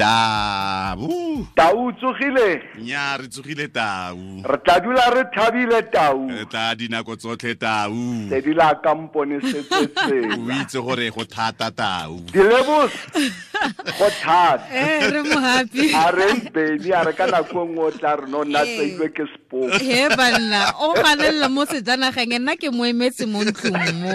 tau. Tau tsogile. Nya re tsogile tau. Re tla dula re thabile tau. Re tla dinako tsotlhe tau. Tse di la kampone o itse gore go thata tau. Dilebos go thata. Eh re mo happy a reng beny a re ka nako nngwe o tla re no nna Ee. tseilwe ke spoke he banna o ganelela mo sejanageng nna ke mo emetse mo ntlong mo.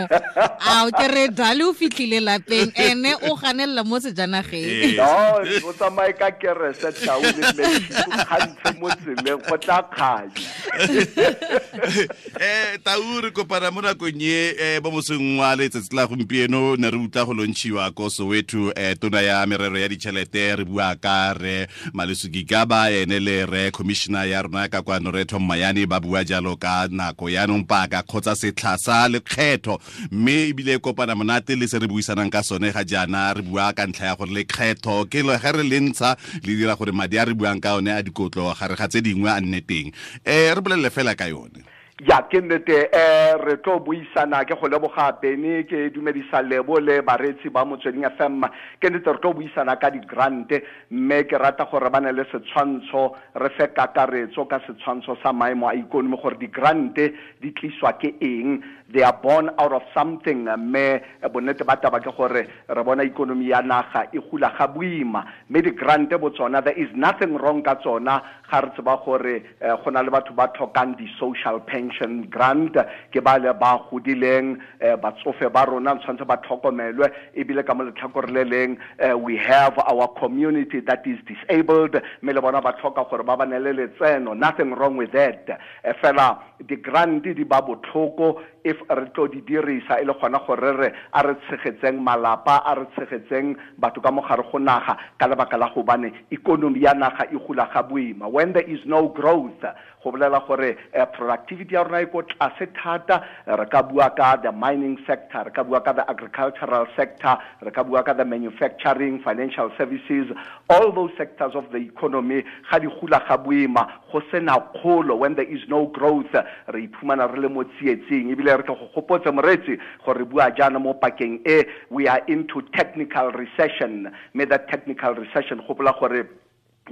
A ke re dale o fitlhile lapeng ene o ganelela mo sejanageng Eh. no o tsamaye ka kerese tau le lekgantshe mo tseleng go tla kganya. Eh tau re kopana mo nakong e um ba mosengwa letsatsi la gompieno ne re utla go lontshiwa ko soweto um tona ya merero ya ditšhelete re bua ka re malesukikaba ene le re commissioner ya rona ka kwano re thom mayane ba bua jalo ka nako yaanong paka kgotsa setlha sa lekgetho. Mme ebile kopana monate le se re buisanang ka sone ga jaana re bua ka ntlha ya gore lekgetho ke lo ge re le ntsha le dira gore madi a re buang ka one a dikotlo gare ga tse dingwe a nne teng. Um re bolelele fela ka yone ya ke nnete um re tlo buisana ke go leboga beny ke dumedisa lebo le bareetsi ba motsweding fm ke nnete re tlo buisana ka di-grante mme ke rata gore ba ne le setshwantsho re fe kakaretso ka setshwantsho sa maemo a ikonomi gore di-grante di tliswa ke eng they are born out of something. Mme bonnete ba taba ke gore re bona ikonomi ya naga e gula ga boima. Mme di-grante bo tsona there is nothing wrong ka tsona ga re tseba gore eh, go na le batho ba tlhokang di-social pension grant ke ba le ba godileng eh, batsofe ba rona tshwanetse ba tlhokomelwe. Ebile ka mo letlhakore le leng eh, we have our community that is disabled. Mme le bona ba tlhoka gore ba ba ne le letseno. Nothing wrong with that. Eh, fela di-grant di ba botlhoko if re tlo di dirisa e le gona gore re a re tshegetseng malapa a re tshegetseng batho ka mogare go naga ka lebaka la gobane ikonomi ya naga e ga boima. When there is no growth go bolela gore eh, productivity ya rona e ko tlase thata re ka bua ka the mining sector re ka bua ka the agricultural sector re ka bua ka the manufacturing financial services all those sectors of the economy ga di gula ga boima go sena kgolo. When there is no growth re iphumana re le mo ebile re tle go gopotse moretsi gore bua mo pakeng e we are into technical recession. Mme that technical recession gopola gore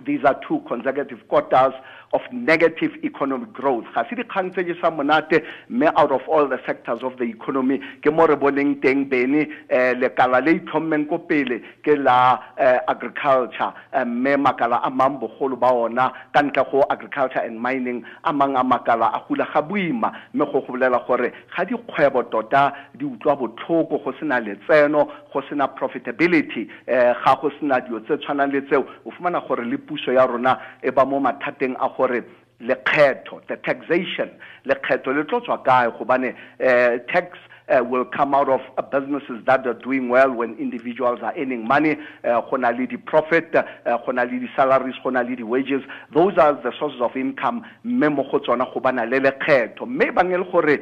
these are two consecutive quarters of negative economic growth. Ga se dikgang tse di sa monate mme out of all the sectors of the economy ke mo re boneng teng bene um lekala le itlhommeng ko pele ke la eh, agriculture. Mme makala a mang bogolo ba ona ka ntle go agriculture and mining a mang a makala a gula ga boima. Mme go go bolela gore ga dikgwebo tota di utlwa botlhoko go sena letseno go sena profitability um ga go sena dilo tse tshwanang le tseo o fumana gore le puso ya rona e ba mo mathateng a gore lekgetho the taxation lekgetho le tlo tswa kae? Gobane um tax uh, will come out of uh, businesses that are doing well when individuals are earning money uh, go na le di-profit uh, go na le di-salaries go na le di-wages. Those are the sources of income mme mo go tsona go bana le lekgetho. Mme bang e le gore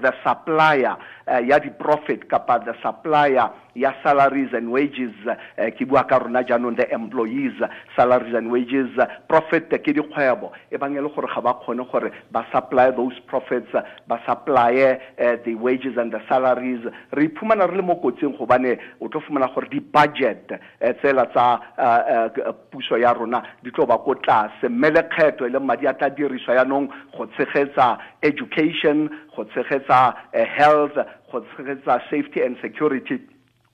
the supplier uh, ya di-profit kapa the supplier ya salaries and wages ke bua ka the employees salaries and wages profit ke dikgwebo. E bang e le gore ga ba supply those profits ba supply the wages and the salaries. Re iphumana re le mo kotsing gobane o tlo fumana gore di-budget uh, tsela tsa uh, uh, puso ya rona di tlo ba ko tlase. Mme lekgetho e le madi a tla diriswa yaanong go tshegetsa education go tshegetsa health go tshegetsa safety and security.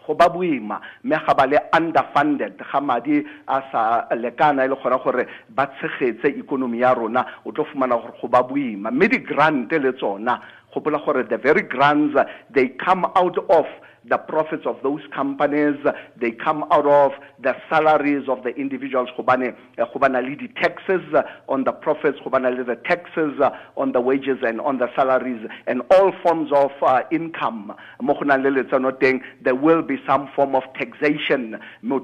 Go ba boima. Mme ga ba le underfunded ga madi a sa lekana e le gona gore ba tshegetse ikonomi ya rona o tlo fumana gore go ba boima. Mme di-grant le tsona gopola gore the very grants uh, they come out of the profits of those companies they come out of the salaries of the individuals gobane eh, go bana le di-taxes uh, on the profits go bana the taxes uh, on the wages and on the salaries and all forms of uh, income. There will be some form of taxation. Le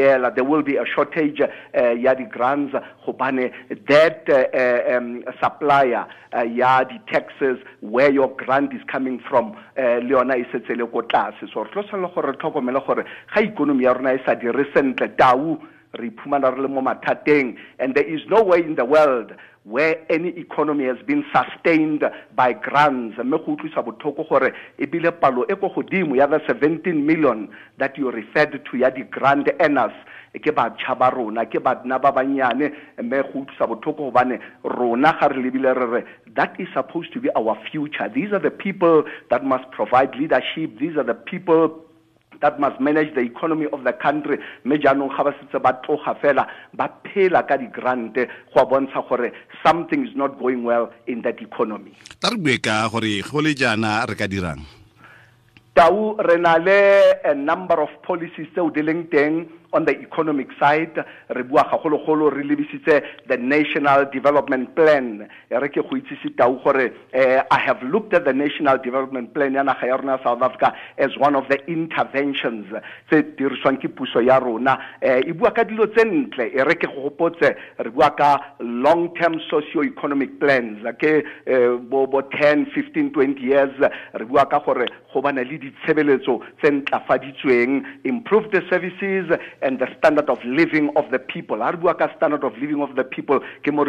eh, there will be a shortage uh, ya di-grants that uh, uh, um, supplier uh, ya di-taxes where your grant is coming from uh, le yona e setse le ko tlase. So re tlo tshwanela gore re tlhokomele gore ga ikonomi ya rona e sa dire sentle tau re iphumana re le mo mathateng and there is no way in the world where any economy has been sustained by grants. Mme go utlwisa botlhoko gore ebile palo e ko godimo ya the 17 million that you referred to ya di-grant earners. Ke batšha ba rona ke bana ba bannyane mme go utlwisa botlhoko gobane rona ga re lebile re re that is supposed to be our future. These are the people that must provide leadership. These are the people that must manage the economy of the country. Mme jaanong ga ba setse ba tloga fela ba phela ka di-grante go bontsha gore something is not going well in that economy. Tla re bue ka gore go le jaana re ka dirang? Tau re na le a number of policies tseo di leng teng on the economic side re bua gagologolo re lebisitse the national development plan. Re ke go itsise tau gore uh, i have looked at the national development plan ya naga ya rona south africa as one of the interventions tse dirisiwang ke puso ya rona. Uh, e bua ka dilo tse ntle e re ke go gopotse re bua ka long term socio economic plans ke uh, bo, bo 10 15 20 years. Re bua ka gore go bana le ditshebeletso tse ntlafaditsweng improve the services and the standard of living of the people. Ha re standard of living of the people ke mo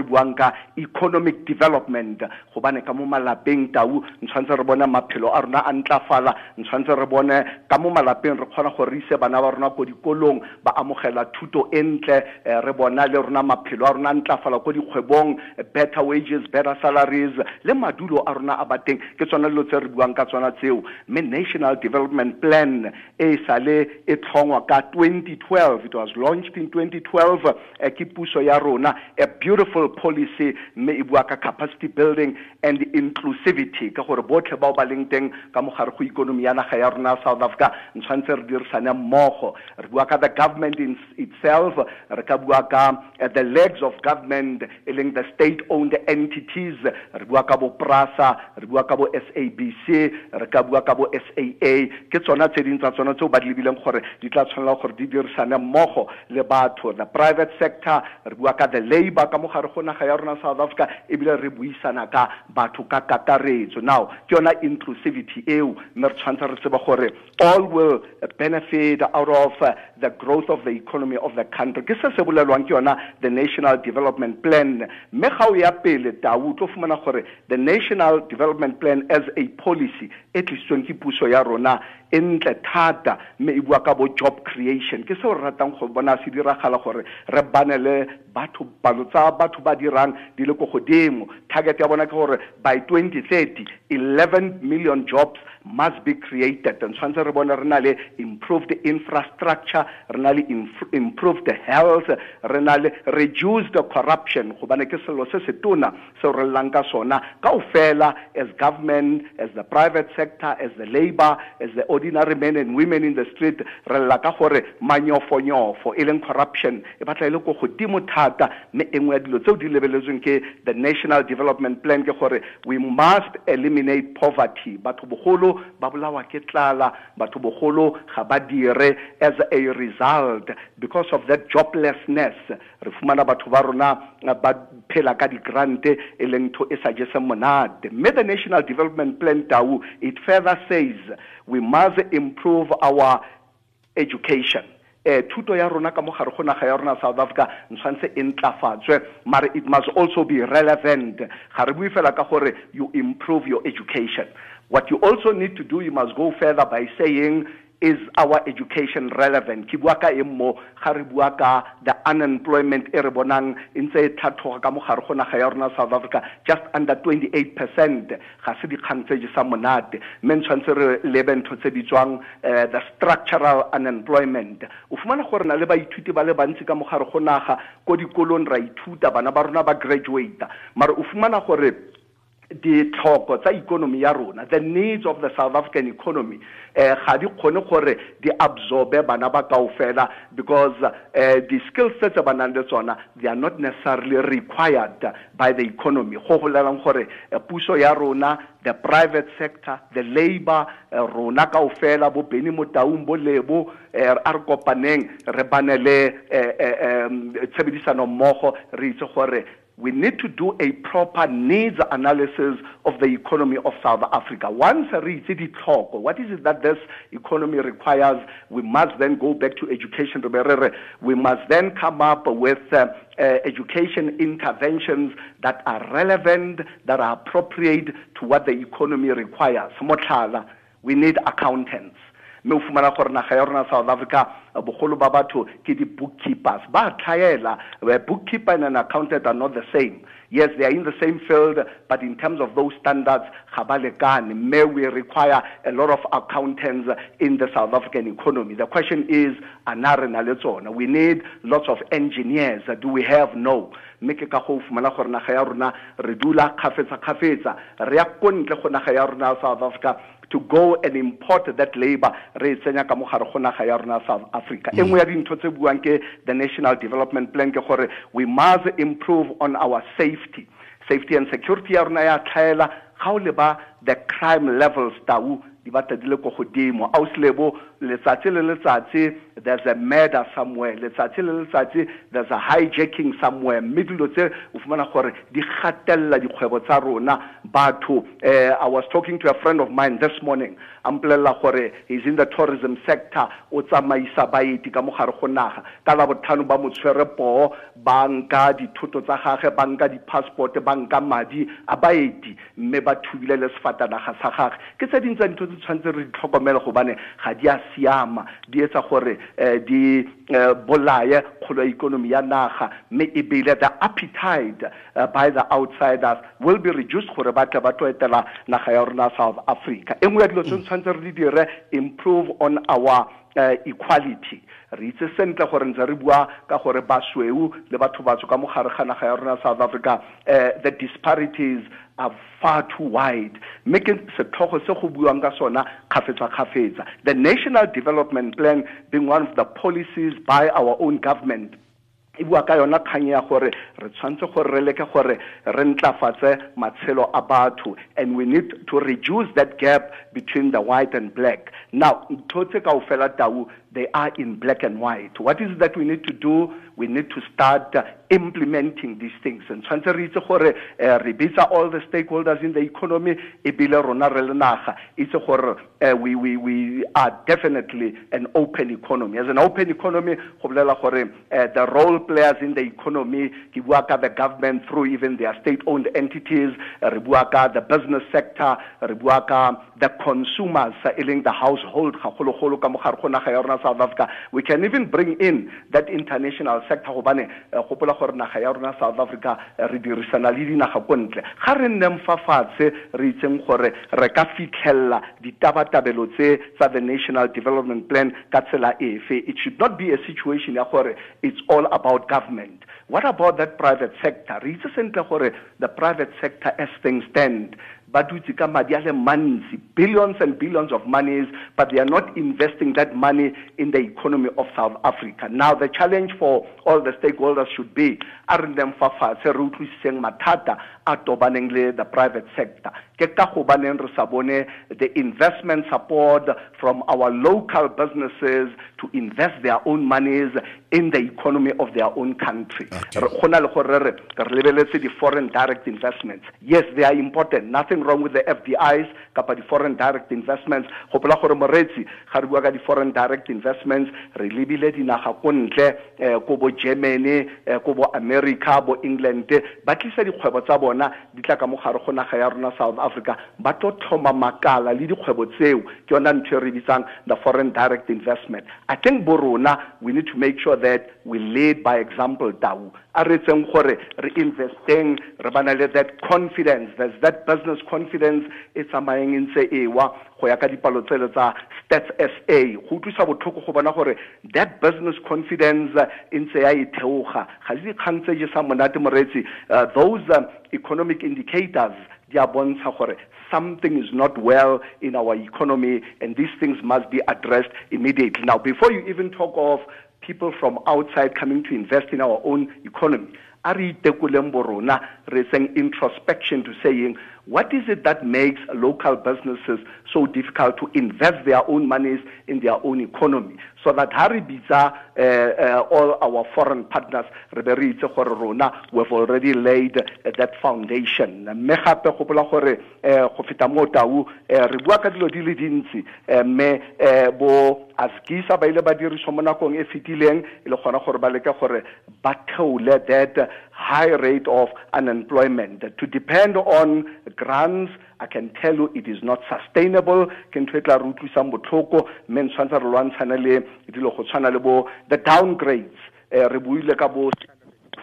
economic development. Gobane ka mo malapeng tau ntshwantse re bone maphelo a rona a ntlafala. Ntshwantse re bone ka mo malapeng re kgona go re ise bana ba ba amogela thuto e ntle. Eh, bona le rona maphelo a rona a ntlafala ko dikgwebong. Better wages better salaries le madulo a rona a bateng ke tsona dilo tse national development plan e sale e tlhongwa ka 2012 it was launched in 2012 uh, ke puso a beautiful policy mme e capacity building and inclusivity ka gore botlhe bao ba leng teng ka mogare go ikonomi ya naga south africa ntshwantse re dirisane mmogo. The government in itself re ka uh, the legs of government e the state owned entities re bo prasa re bo sabc re bo saa ke tsona tse ding tsa tsona tseo ba di lebileng gore di tla tshwanela di dirisane mmogo le batho the private sector re bua ka the labor ka mogare go naga ya rona south africa ebile re buisana ka batho ka kakaretso. Now ke yona inclusivity eo mme re tshwanetse re tseba gore all will benefit out of uh, the growth of the economy of the country. Ke se se bolelwang ke yona the national development plan. Mme ga o ya pele tau tlo fumana gore the national development plan as a policy e tlisitsweng ke puso ya rona e ntle thata mme e bua ka bo job creation. Ke seo re ratang go bona se diragala gore re bane le batho palo tsa batho ba dirang di le ko godimo. Target ya bona ke gore by 2030 11 million jobs must be created. And tshwanetse re bone re na le improved infrastructure re na le improved health re na le reduced corruption. Gobane ke selo se se tona seo re llang ka sona kaofela as government as the private sector as the labor as the ordinary men and women in the street. Re lla ka gore manyofonyofo e leng corruption e batla e le ko godimo thata. Mme e nngwe ya dilo tseo di lebeletsweng ke the national development plan ke gore we must eliminate poverty. Batho bogolo ba bolawa ke tlala batho bogolo ga ba dire as a result. Because of that joblessness re fumana batho ba rona ba phela ka di-grante e leng ntho e sa jeseng monate. Mme the national development plan tau it further says we must improve our education eh thuto ya rona ka mogare go naga ya rona south africa e ntlafatswe mare it must also be relevant. Ga re bue fela ka gore you improve your education. What you also need to do you must go further by saying is our education relevant. Ke bua ka eng mo ga re bua ka the unemployment e re bonang e ntse e tlhathoga ka mogare go naga ya rona south africa. Just under 28 percent ga se dikgang tse sa monate. Mme tshwanetse re lebe ntho tse di tswang eh, the structural unemployment. O fumana gore na le baithuti ba le bantsi ka mogare go naga ko dikolong ra ithuta bana ba rona ba graduata mare o fumana gore ditlhoko tsa ikonomi ya rona the needs of the south african economy eh ga di kgone gore di absorbe bana ba kaofela because eh di-skills tse tse ba nang le tsona they are not necessarily required by the economy. Go bolelang gore eh, puso ya rona the private sector the labor eh, rona kaofela bo beny mo taung bo lebo eh, a re kopaneng re bane le tshebedisano mmogo re itse gore we need to do a proper needs analysis of the economy of South Africa. Once re itse talk, what is it that this economy requires? We must then go back to education. We must then come up with uh, uh, education interventions that are relevant, that are appropriate to what the economy requires. We need accountants. Mme o fumana gore naga ya rona south africa bogolo ba batho ke di-bookkeepers. Ba tlhaela eh, bookkeeper and an are not the same. Yes they are in the same field but in terms of those standards ga ba lekane. Mme we require a lot of accountants in the south african economy. The question is re na le tsona? We need lots of engineers. Do we have? No. Mme ke ka go gore naga ya rona re dula kgafetsa-kgafetsa. Re ya ko ntle go naga ya rona south africa to go and import that labor. Re tsenya ka mogare go naga ya rona south africa. Ya dintho tse buang ke the national development plan ke gore we must improve on our safety. Safety and security ya rona ya tlhaela. Ga o leba the crime levels tau di batla ko godimo. Letsatsi le letsatsi there's a murder somewhere. Letsatsi le letsatsi there's a hijacking somewhere. Mme dilo tse o fumana gore di gatelela dikgwebo tsa rona. Batho uh, i was talking to a friend of mine this morning. A mpolelela gore he's in the tourism sector. O tsamaisa baeti ka mogare go naga. Ka ba mo poo ba nka dithoto tsa gage ba nka di-passport ba nka madi a baeti. Mme ba thubile le sefatanaga sa gage. Ke tse tse tshwanetse re di tlhokomele gobane ga di a siama. Di etsa gore um di bolaye kgolo ya ikonomi ya naga mme ebile the appetite uh, by the outsiders will be reduced gore ba tle ba tlo etela naga ya rona south africa. E nngwe ya dilo tse tshwanetse re di dire improve on our uh, equality. Re itse sentle gore ntse re bua ka gore basweu le batho batsho ka mogare ga naga ya rona south africa uh, the disparities are far too wide ke setlhogo se go buang ka sona kgafetsa-kgafetsa. The national development plan being one of the policies by our own government e bua ka yona kgang ya gore re tshwanetse gore re leke gore re ntlafatse matshelo a batho and we need to reduce that gap between the white and black. Now ntho tse kao fela tau they are in black and white. What is that we need to do we need to start uh, implementing these things. And tshwanetse re itse gore uh, re bitsa all the stakeholders in the economy e bile rona re le naga. Itse gore uh, we, we, we are definitely an open economy. As an open economy go bolela gore uh, the role players in the economy ke bua ka the government through even their state owned entities re bua ka the business sector re bua ka the consumers e leng the household gagologolo ka mogare go naga ya rona south africa. We can even bring in that international sector gobane gopola eh, gore naga ya rona south africa eh, re dirisana le dinaga ko ntle ga re nneng fa fatshe re itseng gore re ka fitlhelela ditabatabelo tse tsa the national development plan ka tsela efe. It should not be a situation ya gore it's all about government. What about that private sector? Re itse sentle gore the private sector as things stand ba dutse ka madi a le mantsi billions and billions of monies but they are not investing that money in the economy of south africa. Now the challenge for all the stakeholders should be a re neng fa fatshe re utlwisiseng mathata a tobaneng le the private sector ke ka go baneng re sa bone the investment support from our local businesses to invest their own monies in the economy of their own country. Go na le gore re re lebeletse di-foreign direct investments. Yes they are important. Nothing wrong with the fdis kapa di-foreign direct investments. Gopola gore moretsi ga re bua ka di-foreign direct investments re lebile dinaga ko ntle um ko bo germany um ko bo america bo england. Ba tlisa dikgwebo tsa bona di tla ka mogare go naga ya rona south africa ba tlo tlhoma makala le dikgwebo tseo ke yona ntho re bitsang the foreign direct investment. I think bo rona we need to make sure that we lead by example tau a re tseng gore re investeng re bana le that confidence there's that business confidence e tsamayeng e ntse ewa go ya ka dipalo tsele tsa stats sa go utlwisa botlhoko go bona gore that business confidence e ntse ya itheoga ga se dikgang tse je sa monate moretsi those uh, economic indicators di a bontsha gore something is not well in our economy and these things must be addressed immediately. Now before you even talk of people from outside coming to invest in our own economy a re itekoleng bo rona re seng introspection to saying what is it that makes local businesses so difficult to invest their own monies in their own economy? So that ha re bitsa uh, uh, all our foreign partners re be re itse gore rona we've already laid uh, that foundation. Mme gape gopola gore go feta mo tau re bua ka dilo di le dintsi. Mme bo ASGISA ba ile ba diriswa mo nakong e fetileng e le gona gore ba leke gore ba theole that high rate of unemployment. To depend on grants I can tell you it is not sustainable. Ke ntho e tla re utlwisang botlhoko mme le dilo go le bo the downgrades. Eh, re bo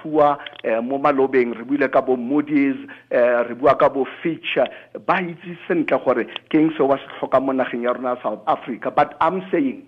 phua eh, mo malobeng re buile ka bo Moody's eh, re bua ka bo Fitch. Ba itse sentle gore ke eng se wa se tlhoka mo nageng ya rona South Africa. But I'm saying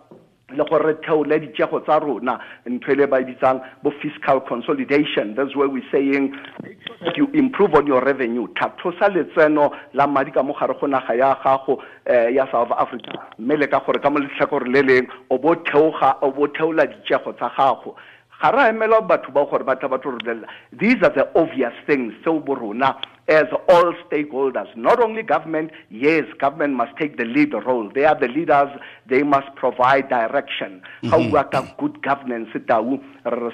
le gore re theole ditjego tsa rona ntho ele ba bitsang bo fiscal consolidation. That's where we're saying that you improve on your revenue. Tlhatlosa letseno la madi ka mogare go naga ya gago eh, ya south africa. Mme le ka gore ka mo letlhakore le leng o bo theola ditjego tsa gago. Ga ra emela batho ba gore ba tla ba tlo re bolelela these are the obvious things tseo bo rona as all stakeholders, not only government, yes, government must take the lead role. They are the leaders, they must provide direction. How mm-hmm. work out good governance,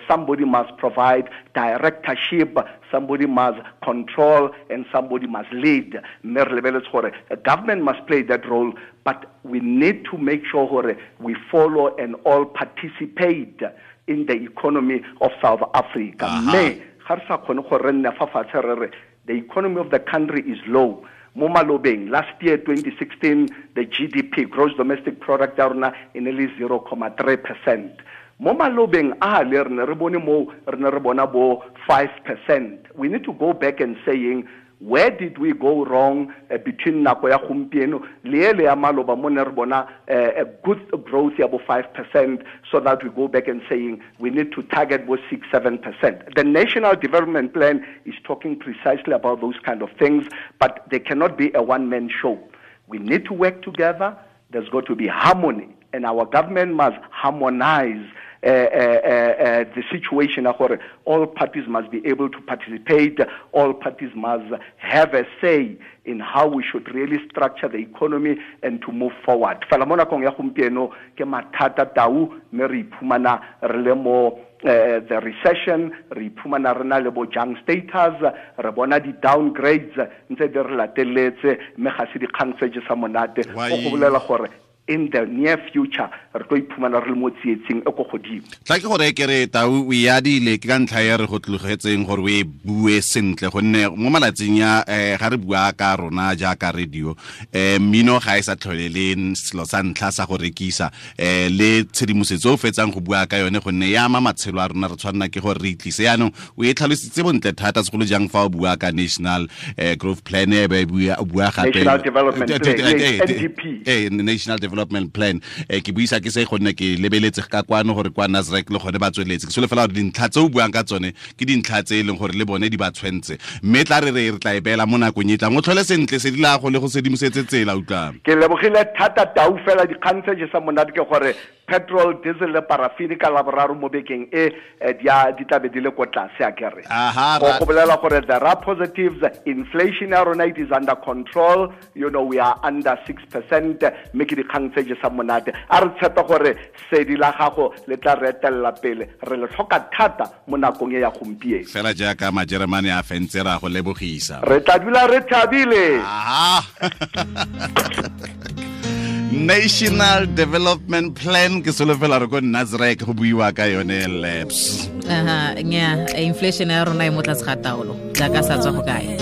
somebody must provide directorship, somebody must control, and somebody must lead. The government must play that role, but we need to make sure we follow and all participate in the economy of South Africa. Uh-huh the economy of the country is low. Mo malobeng, last year, 2016, the GDP, gross domestic product, down in nearly 0.3%. Mo malobeng, ah, mo, 5%. We need to go back and saying, where did we go wrong uh, between nako ya gompieno le ele ya maloba mo ne re bona uh, a good growth ya bo 5% so that we go back and saying we need to target bo 6 7% the national development plan is talking precisely about those kind of things but they cannot be a one man show. We need to work together. There's got to be harmony and our government must harmonize uh, uh, uh, the situation where all parties must be able to participate, all parties must have a say in how we should really structure the economy and to move forward. Fela mo nakong ya gompieno ke mathata tau me re iphumana re le mo Uh, the recession re iphumana re na le bo junk status re bona di-downgrades ntse di re lateletse mme ga se dikgang tse je sa monate go go bolela gore in the near future re tlo iphumana re le mo tsietseng e ko godimo. Tla ke gore ke re tau o yadile ke ka ntlha ya re go tlogetseng gore o e bue sentle gonne mo malatsing ya um ga re bua ka rona jaaka radio um mmino ga e sa tlhole le selo sa ntlha sa go rekisa um le tshedimosetso o fetsang go bua ka yone gonne ya ama matshelo a rona re tshwanela ke gore re itlise. Yaanong o e tlhalositse bontle thata segolo jang fa o bua ka national growth plan e be o bua gape. National development plan. Eh ke buisa ke se gonne ke lebeletse ka kwano gore kwa Nasrec le gone ba tsweletse. Ke solo fela gore dintlha tse o buang ka tsone ke dintlha tse e leng gore le bone di ba tshwentse. Mme tla re re re tla e beela mo nakong e tlang. O tlhole sentle se di la go le go sedimosetse tsela utlwang? Ke lebogile thata tau fela dikgang tse je sa monate ke gore petrol diesel le parafini ka laboraro mo bekeng e di tlabe di le ko tlase a kere. Go bolela gore there are positives inflation ya rona it is under control. You know we are under 6% mme ke dikgang tse je sa monate. A re tshepe gore sedi la gago le tla re etelela pele. Re le tlhoka thata mo nakong e ya gompieno. Fela jaaka majeremane a fentse ra go lebogisa. Re tla dula re thabile. National development plan ke solofela re ko nazrek go buiwa ka yone labs aha nya inflation ya rona e mo tlase ga taolo. Jaaka sa tswa go kae